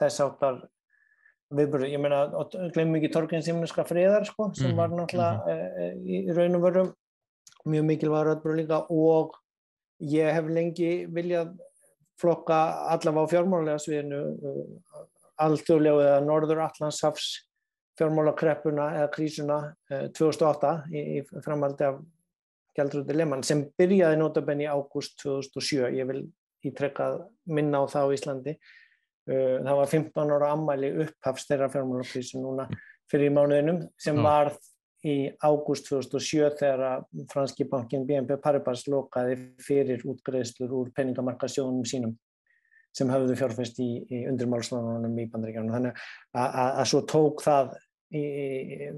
þess áttar viðbúrið. Ég meina, glemum ekki Torgin Simniska friðar, sko, sem -hmm. var náttúrulega mm -hmm. í raun og veru mjög mikilvægur öðbúr líka og ég hef lengi viljað flokka allavega á fjármálega sviðinu uh, alþjóðlega eða Norður Allandshafs fjármálakreppuna eða krísuna 2008 uh, í, í framhaldi af Gjaldrúti Lehmann sem byrjaði notabenn í ágúst 2007 ég vil ítrekkað minna á það á Íslandi. Uh, það var 15 ára ammæli upphafst þeirra fjármálakrísu núna fyrir mánuðinum sem var í ágúst 2007 þegar franski bankin BNP Paribas lokaði fyrir útgreðslur úr peningamarkasjónum sínum sem hafðu fjárfæst í, í undirmálslánunum í bandaríkjánum. Þannig að svo tók það í, í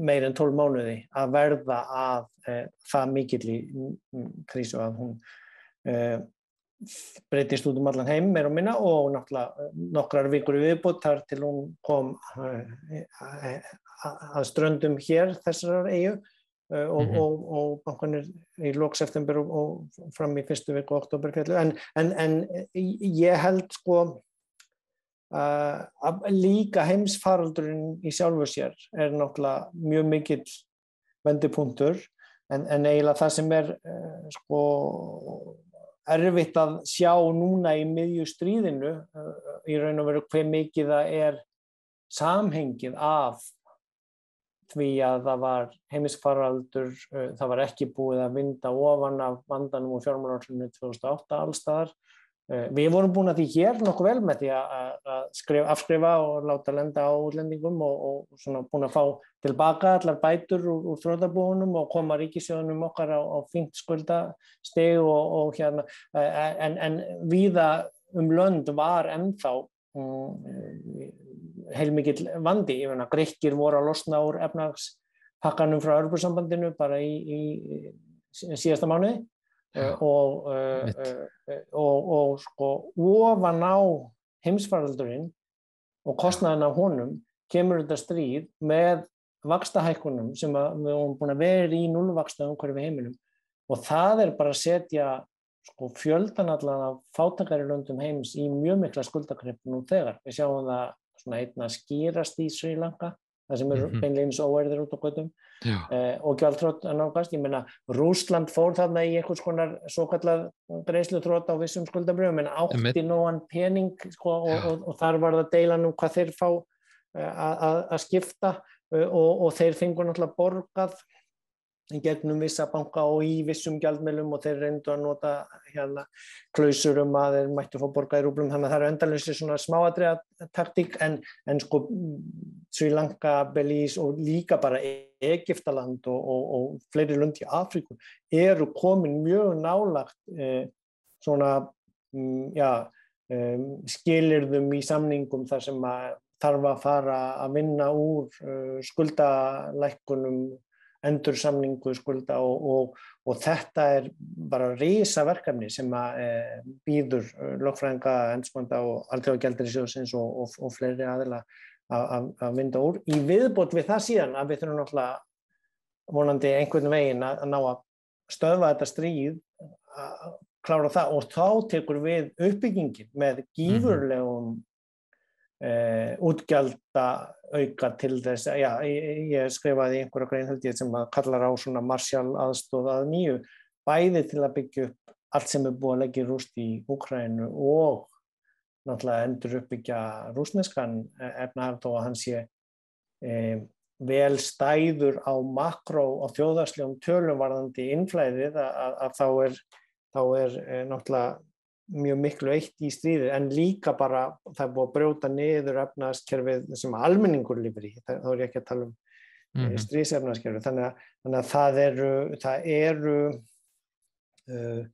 meir en 12 mánuði að verða að e, það mikill í krísu að hún e, breytist út um allan heim meir og minna og náttúrulega nokkrar vikur viðbútt þar til hún kom e, að ströndum hér þessar eigu og, mm -hmm. og, og bankanir í lóks eftir og, og fram í fyrstu viku og oktoberfjallu en, en, en ég held sko að líka heimsfaraldurinn í sjálfu sér er náttúrulega mjög mikill vendipunktur en, en eiginlega það sem er sko erfitt að sjá núna í miðju stríðinu uh, í raun og veru hver mikið það er samhengið af því að það var heimisfaraldur, uh, það var ekki búið að vinda ofan af vandanum og fjármálarslunni 2008 allstaðar. Uh, við vorum búin að því hér nokkuð vel með því að skrif, afskrifa og láta lenda á útlendingum og, og búin að fá tilbaka allar bætur úr, úr þrótabúinum og koma ríkisjóðunum okkar á, á fint skuldasteg og, og hérna, en, en viða um lönd var ennþá um, heilmikið vandi, ég finna grekkir voru að losna úr efnagspakkanum frá Örbjörnsambandinu bara í, í síðasta mánuði og, uh, og, og sko ofan á heimsfaraldurinn og kostnaðan af honum kemur þetta stríð með vakstahækkunum sem við höfum búin að vera í núlvaksta umhverju við heiminum. Og það er bara að setja sko, fjöldan allan af fátakari löndum heims í mjög mikla skuldakrepp nú þegar. Við sjáum það svona einna skýrast í Sri Lanka það sem eru mm -hmm. beinleins óerðir út á göttum eh, og gjaldtrótt að nákast. Ég menna, Rúsland fór þarna í einhvers konar svo kallað greiðslutrótt á vissum skuldabröðum en átti nógan pening sko, og, og, og þar var það deilan um hvað þeir fá eh, að skipta eh, og, og þeir fengur náttúrulega borgað gegnum vissa banka og í vissum gjaldmjölum og þeir reyndu að nota hérna klausur um að þeir mættu fá borga í rúblum. Þannig að það eru endalinsi svona smáadriða taktík en, en sko Sri Lanka, Belize og líka bara Egiptaland og, og, og fleiri lund í Afríku eru komin mjög nálagt eh, svona mm, ja, eh, skilirðum í samningum þar sem að þarf að fara að vinna úr uh, skuldalækkunum endur samningu skulda og, og, og þetta er bara reysa verkefni sem að e, býður eh, lögfræðinga, ennskonda og alltaf gældir í sjóðsins og, og fleiri aðila að mynda úr. Í viðbót við það síðan að við þurfum náttúrulega vonandi einhvern veginn að, ná að stöðva þetta stríð að klára það og þá tekur við uppbyggingin með mhm. Gífurlegum Uh, útgjálta auka til þess að, já, ég, ég skrifaði einhverja grein held ég sem að kallar á svona marsjál aðstóð að nýju, bæði til að byggja upp allt sem er búið að leggja rúst í Úkrænu og náttúrulega endur uppbyggja rúsneskan efnar þó að hann sé e, vel stæður á makró og þjóðarslegum tölum varðandi innflæðið að, að, að þá er, þá er e, náttúrulega mjög miklu eitt í stríði en líka bara það er búið að brjóta niður efnaðskerfið sem almenningur lifir í, þá er ég ekki að tala um mm -hmm. stríðsefnaðskerfið þannig, þannig að það eru, það eru uh,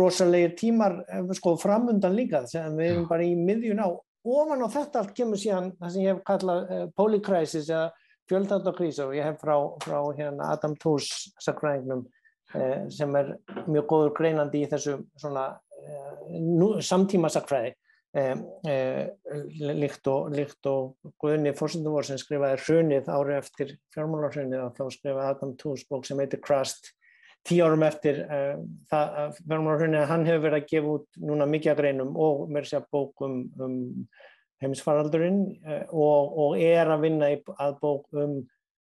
rosalegir tímar sko, framundan líka sem við erum bara í miðjun á. Ofan á þetta allt kemur síðan það sem ég hef kallað uh, polycrisis eða fjöldáttakrísa og ég hef frá, frá hérna, Adam Tooze sakræðingnum uh, sem er mjög góður greinandi í þessu svona samtímasakfræði eh, eh, líkt og, og Guðni Fórsenduvor sem skrifaði hrunið ári eftir fjármálarhrunið og þá skrifaði Adam Tooze bók sem heitir Crust. Tíu árum eftir eh, fjármálarhrunið hann hefur verið að gefa út núna mikið að greinum og mér sé að bók um, um heimsfaraldurinn og, og er að vinna að bók um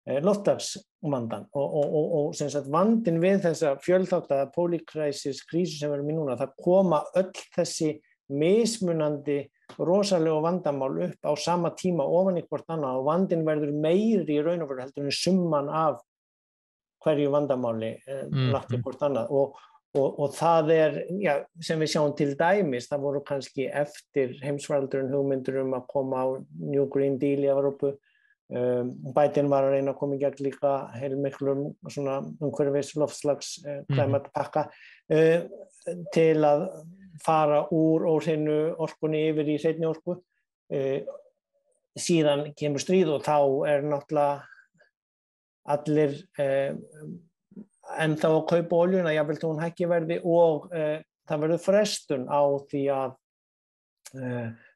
Eh, loftdagsvandan og, og, og, og vandin við þessa fjöldþáttaða polykræsis krísu sem erum í núna, það koma öll þessi mismunandi rosalega vandamál upp á sama tíma ofan í hvort annað og vandin verður meiri í raun og veru heldur en summan af hverju vandamáli eh, mm, lagt í hvort annað. Og, og það er, já, sem við sjáum til dæmis, það voru kannski eftir heimsvaraldurinn hugmyndur um að koma á New Green Deal í Evrópu Um, Bætin var að reyna að koma í gegn líka heilmiklum umhverfis lofslags klæmatpakka uh, til að fara úr óhreinu orkunni yfir í hreitni orku. Uh, síðan kemur stríð og þá er náttúrulega allir ennþá að kaupa oljuna, jáfnveg til hún hækki verði og það verður frestun á því að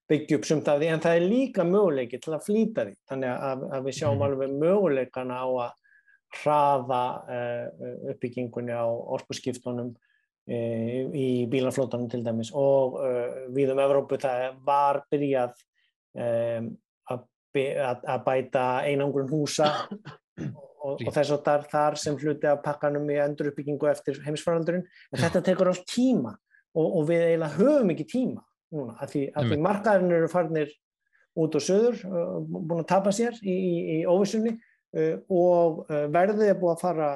byggja upp sumt af því en það er líka möguleiki til að flýta því. Þannig að, að við sjáum mm. alveg möguleikana á að hraða uh, uppbyggingunni á orkusskiptunum uh, í bílaflótanum til dæmis. Og uh, við um Evrópu það var byrjað um, að, að bæta einangrun húsa og, og þess að þar, þar sem hluti af pakkanum í endur uppbyggingu eftir heimsfaraldurinn. En þetta tekur allt tíma og, og við eiginlega höfum ekki tíma núna að því, því markaðurinn eru farnir út og söður búin að tapa sér í, í, í óvissunni og verðið er búin að fara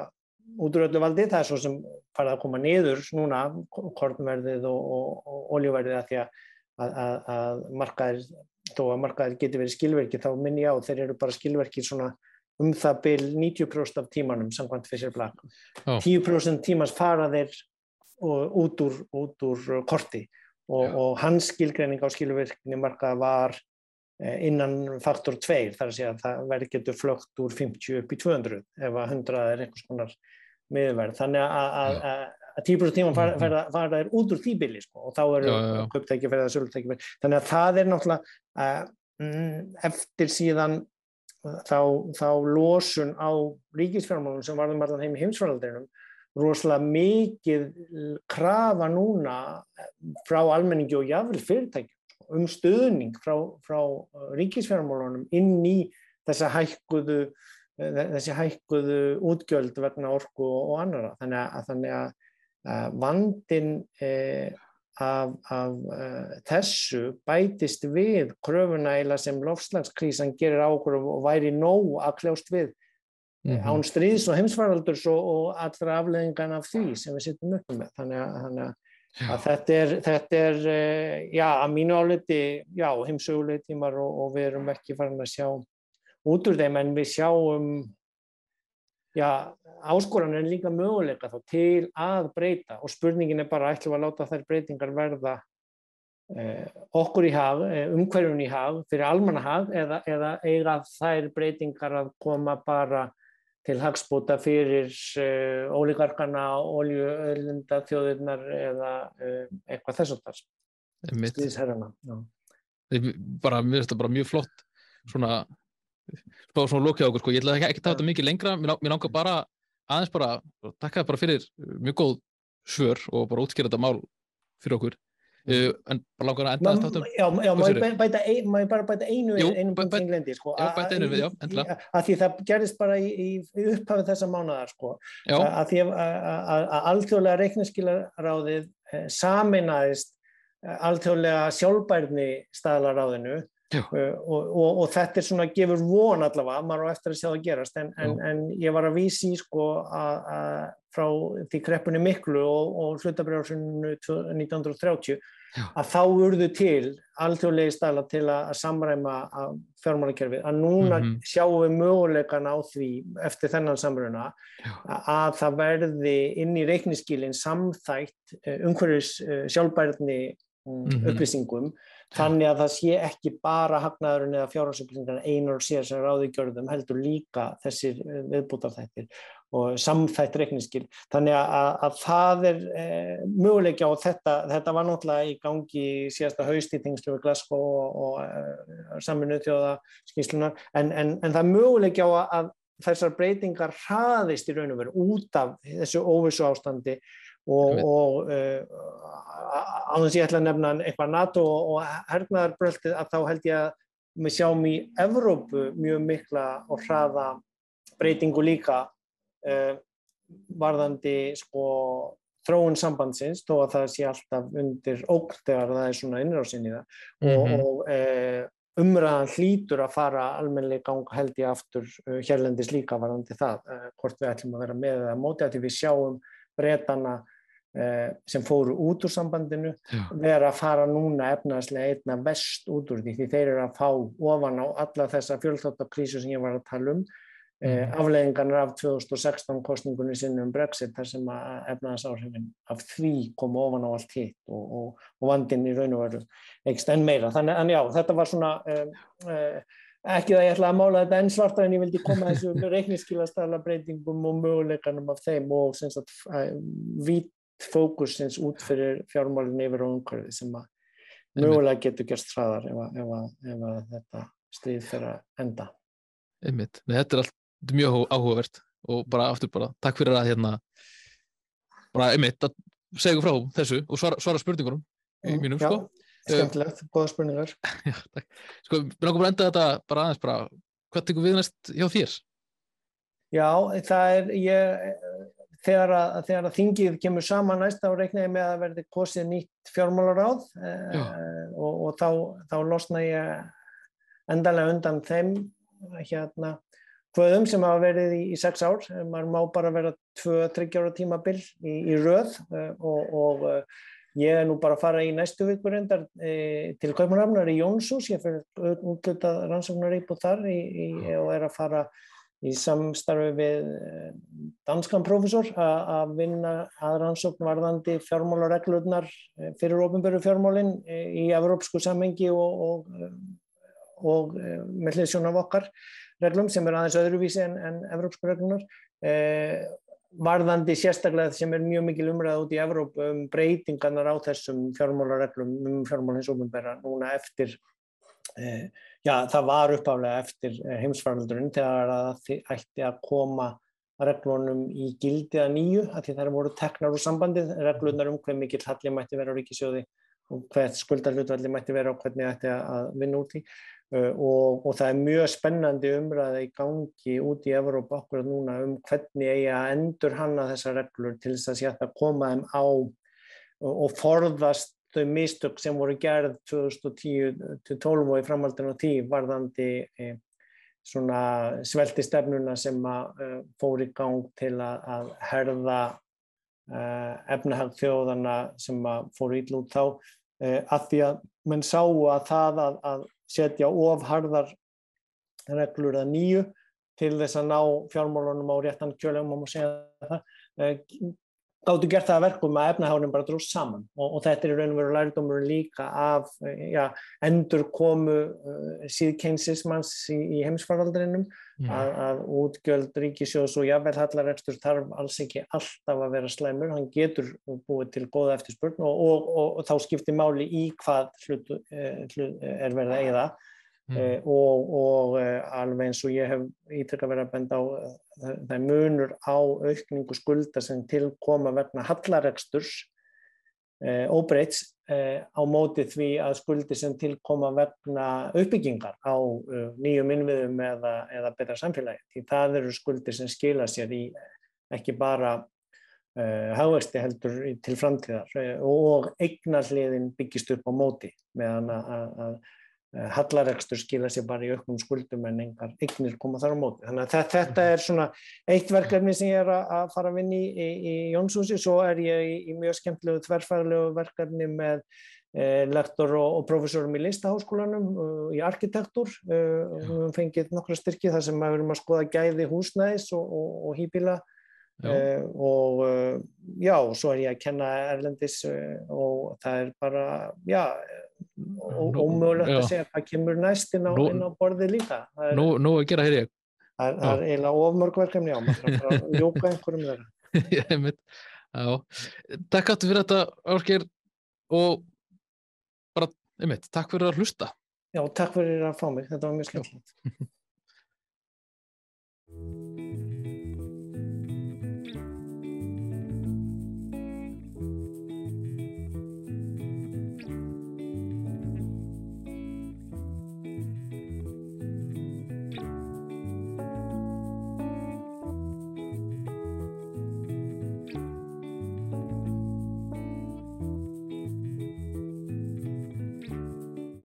út úr öllu valdi, það er svo sem farið að koma niður núna, kornverðið og, oljuverðið að því að, að, að markaðir þó að markaðir geti verið skilverki þá minn ég á þeir eru bara skilverki svona um það byl 90% af tímanum samkvæmt fyrir blak. Oh. 10% tímans fara þeir út úr, út úr korti og, og hans skilgreining á skilvirkni marka var eh, innan faktor 2 þar að segja að það verður getur flögt úr 50 upp í 200 ef að 100 er einhvers konar miðverð. Þannig að, að, að 10% tíma fara, fara, er út úr tíbili sko, og þá eru köptækifæri eða sölutækifæri þannig að það er náttúrulega uh, eftir síðan þá, þá losun á ríkisfjármálum sem varðum allan heim í heimsfjáraldrinum rosalega mikið krafa núna frá almenningi og jáfnvel fyrirtækjum um stuðning frá, frá ríkisfjármálunum inn í þessa hækkuðu þessi hækkuðu útgjöld vegna orku og, og annara þannig að, þannig að vandin eh, af, af uh, þessu bætist við kröfuna eila sem lofslagskrísan gerir ákur og væri nóg að kljást við mm -hmm. án stríðs og heimsvaraldurs og, og allra afleðingan af því sem við sittum upp með. Þannig að, þannig að þetta er, þetta er uh, já, að mínu áleti já, heimsögulegi tímar og, og við erum ekki farin að sjá út úr þeim en við sjáum já, áskoran er líka möguleika þá til að breyta. Og spurningin er bara ætlum að láta þær breytingar verða eh, okkur í hag, eh, umhverjum í hag, fyrir almannahag eða, eða eiga þær breytingar að koma bara til hagspúta fyrir uh, ólíkarkana, óljuöðlunda þjóðirnar eða uh, eitthvað þess að það stýðisherrana. Bara, mér finnst þetta bara mjög flott svona spá svona lókja okkur sko, ég ætla ekki að taka þetta mikið lengra, mér langar bara aðeins bara, takka bara fyrir mjög góð svör og bara útskýra þetta mál fyrir okkur uh, en bara langar að enda þetta áttum Já, já má ég bara bæta einu Jú, einum bæ, bæ, glendi, sko, Já, bæta einu við, já, endla að því það gerist bara í, í, í upphafið þessa mánuðar sko, að því að, alþjóðlega reiknaskilaráðið eh, saminæðist eh, alþjóðlega sjálfbærni staðlaráðinu Uh, og, og, og þetta er svona gefur von allavega, maður á eftir að sjá það gerast en, en, en ég var að vísi sko að, að frá því kreppunni miklu og, og hlutabrjáðsunu 1930 Já. að þá urðu til alþjóðlegi stæla til að, að samræma fjármálakerfið, að núna mm -hmm. sjáum við möguleikana á því eftir þennan samruna að það verði inn í reikniskílinn samþægt uh, umhverjus uh, sjálfbærni mm -hmm. upplýsingum þannig að það sé ekki bara hagnaðurinn eða fjárhansupplýsingarna einar og sér sem ráði gjörðum heldur líka þessir eh, viðbútarþættir og samþætt reikningskil þannig að, að það er e, möguleikja og þetta, þetta var náttúrulega í gangi síðasta haustýtingslu við Glasgow og, og e, saminu þjóða skýrslunar en, en, en það er möguleikja á að þessar breytingar hraðist í raun og veru út af þessu óvissu ástandi og, og á þess að ég ætla að nefna eitthvað NATO og hernaðarbröltið að þá held ég að við sjáum í Evrópu mjög mikla og hraða breytingu líka uh, varðandi sko þróun sambandsins, þó að það sé alltaf undir ógt þegar það er svona innrásin í það mm -hmm. og, mhm. og uh, umræðan hlýtur að fara almennileg gang held ég aftur uh, hérlendis líka varðandi það, hvort við ætlum að vera með eða móti að því við sjáum breytana Eh, sem fóru út úr sambandinu Já. vera að fara núna efnaðslega einna vest út úr því því þeir eru að fá ofan á alla þessa fjölþáttakrísu sem ég var að tala um mm. afleggingarnar af 2016 kostningunni sinnum um Brexit þar sem að efnaðsáhrifin af því koma ofan á allt hitt og, og, og vandin í raun og veru ekst enn meira þannig að já, þetta var svona um, uh, ekki það ég ætla að mála þetta enn svarta en ég vildi koma þessu [laughs] reikniskilastala breytingum og möguleikanum af þeim og sem sagt vít fókusins út fyrir fjármálinn yfir og umhverfið sem að mögulega getur gerst hraðar ef ef ef að þetta stríð fyrir að enda. Einmitt. Nei, þetta er allt mjög áhugavert og bara aftur bara takk fyrir að hérna bara einmitt að segja frá þessu og svara, svara spurningunum í mm, mínum Já, sko. Skemmtilegt, goða spurningar. [laughs] Já, takk. Sko, við náttúrulega bara enda þetta bara aðeins bara, hvað tekur við næst hjá þér? Já, það er, ég þegar að, þegar að þingið kemur saman næst þá reikna ég með að verði kosið nýtt fjármálaráð eh, og, og þá, þá losna ég endalega undan þeim hérna hvöðum sem hafa verið í, í sex ár maður má bara vera 2-3 ára tímabill í, í röð eh, og, og eh, ég er nú bara að fara í næstu vikur endar e, til Kaupanrafnar í Jónsús. Ég fyrir útlutað rannsóknar íbúð þar í, og er að fara í samstarfi við eh, danskan profesor að vinna aðrannsókn varðandi fjármálareglurnar eh, fyrir ofinböru fjármálinn eh, í evrópsku sammengi og, og, og með hlýðsjón af okkar reglum sem er aðeins öðruvísi en, en evrópsku reglunar eh, varðandi sérstaklega sem er mjög mikil umræð út í Evrópu um breytingarnar á þessum fjármálareglum um fjármálins ofinbæra núna eftir eh, Já, það var uppáflega eftir heimsfaraldurinn þegar það ætti að koma reglunum í gildi að nýju, að því það voru teknar úr sambandið, reglunar um hver mikill halli mætti vera á ríkisjóði og hvert skuldarhlutvalli mætti vera og hvernig ætti að vinna út í og, og það er mjög spennandi umræða í gangi út í Evrópa okkur núna um hvernig eigi að endur hanna þessar reglur til þess að sé að koma þeim á og forðast þau mistök sem voru gerð 2010-12 og í framhaldinu 10 varðandi eh, svona svelti stefnuna sem að uh, fór í gang til að, að herða uh, efnahag þjóðana sem að fór í út þá. Að því að mann sá að það að, að setja ofharðar reglur að nýju til þess að ná fjármálunum á réttan kjölegum og segja það gáttu gert það að verkum að efnahárnum bara dróðs saman og, og þetta er raun og veru lærdómur líka af ja, endur komu uh, síðkeinsismanns í, í heimsfaraldrinum. Mm. að, að útgjöld ríkisjós og jafnvel hallarekstur þarf alls ekki alltaf að vera slæmur, hann getur búið til góða eftirspurn og, og, og þá skiptir máli í hvað hlut, uh, hlut er verið að eigða Mm. Uh, og, og uh, alveg eins og ég hef ítrykkað verið að benda á uh, það munur á aukningu skulda sem tilkoma vegna hallareksturs óbreyts á móti því að skuldi sem tilkoma vegna uppbyggingar á nýjum innviðum eða, eða betra samfélagi. Því það eru skuldi sem skila sér í ekki bara hagvexti heldur til framtíðar og eignarliðin byggist upp á móti meðan að Eh, hallaregstur skila sér bara í auknum skuldum en engar eignir koma þar á móti. Þannig að þetta er svona eitt verkefni sem ég er að fara að vinni í, í, í Jónshúsi, svo er ég í, í mjög skemmtilegu tverrfæðilegu verkefni með eh, lektor og, og profesorum í listaháskólanum uh, í arkitektur. Uh, við höfum fengið nokkra styrki þar sem við erum að skoða gæði húsnæðis og, og, og hýpila uh, og já, svo er ég að kenna Erlendis og það er bara, já, ómögulegt að segja hvað kemur næst inn á, nú, inn á borðið líka? Er, Nú, nú að gera, heyr ég. Það, það er eiginlega ofmörgverkefni á maður að fara að ljóka einhverjum þeirra. [laughs] Takk aftur fyrir þetta Árkir og bara, einmitt, takk fyrir að hlusta. Já, takk fyrir að fá mig, þetta var mjög skemmt [laughs]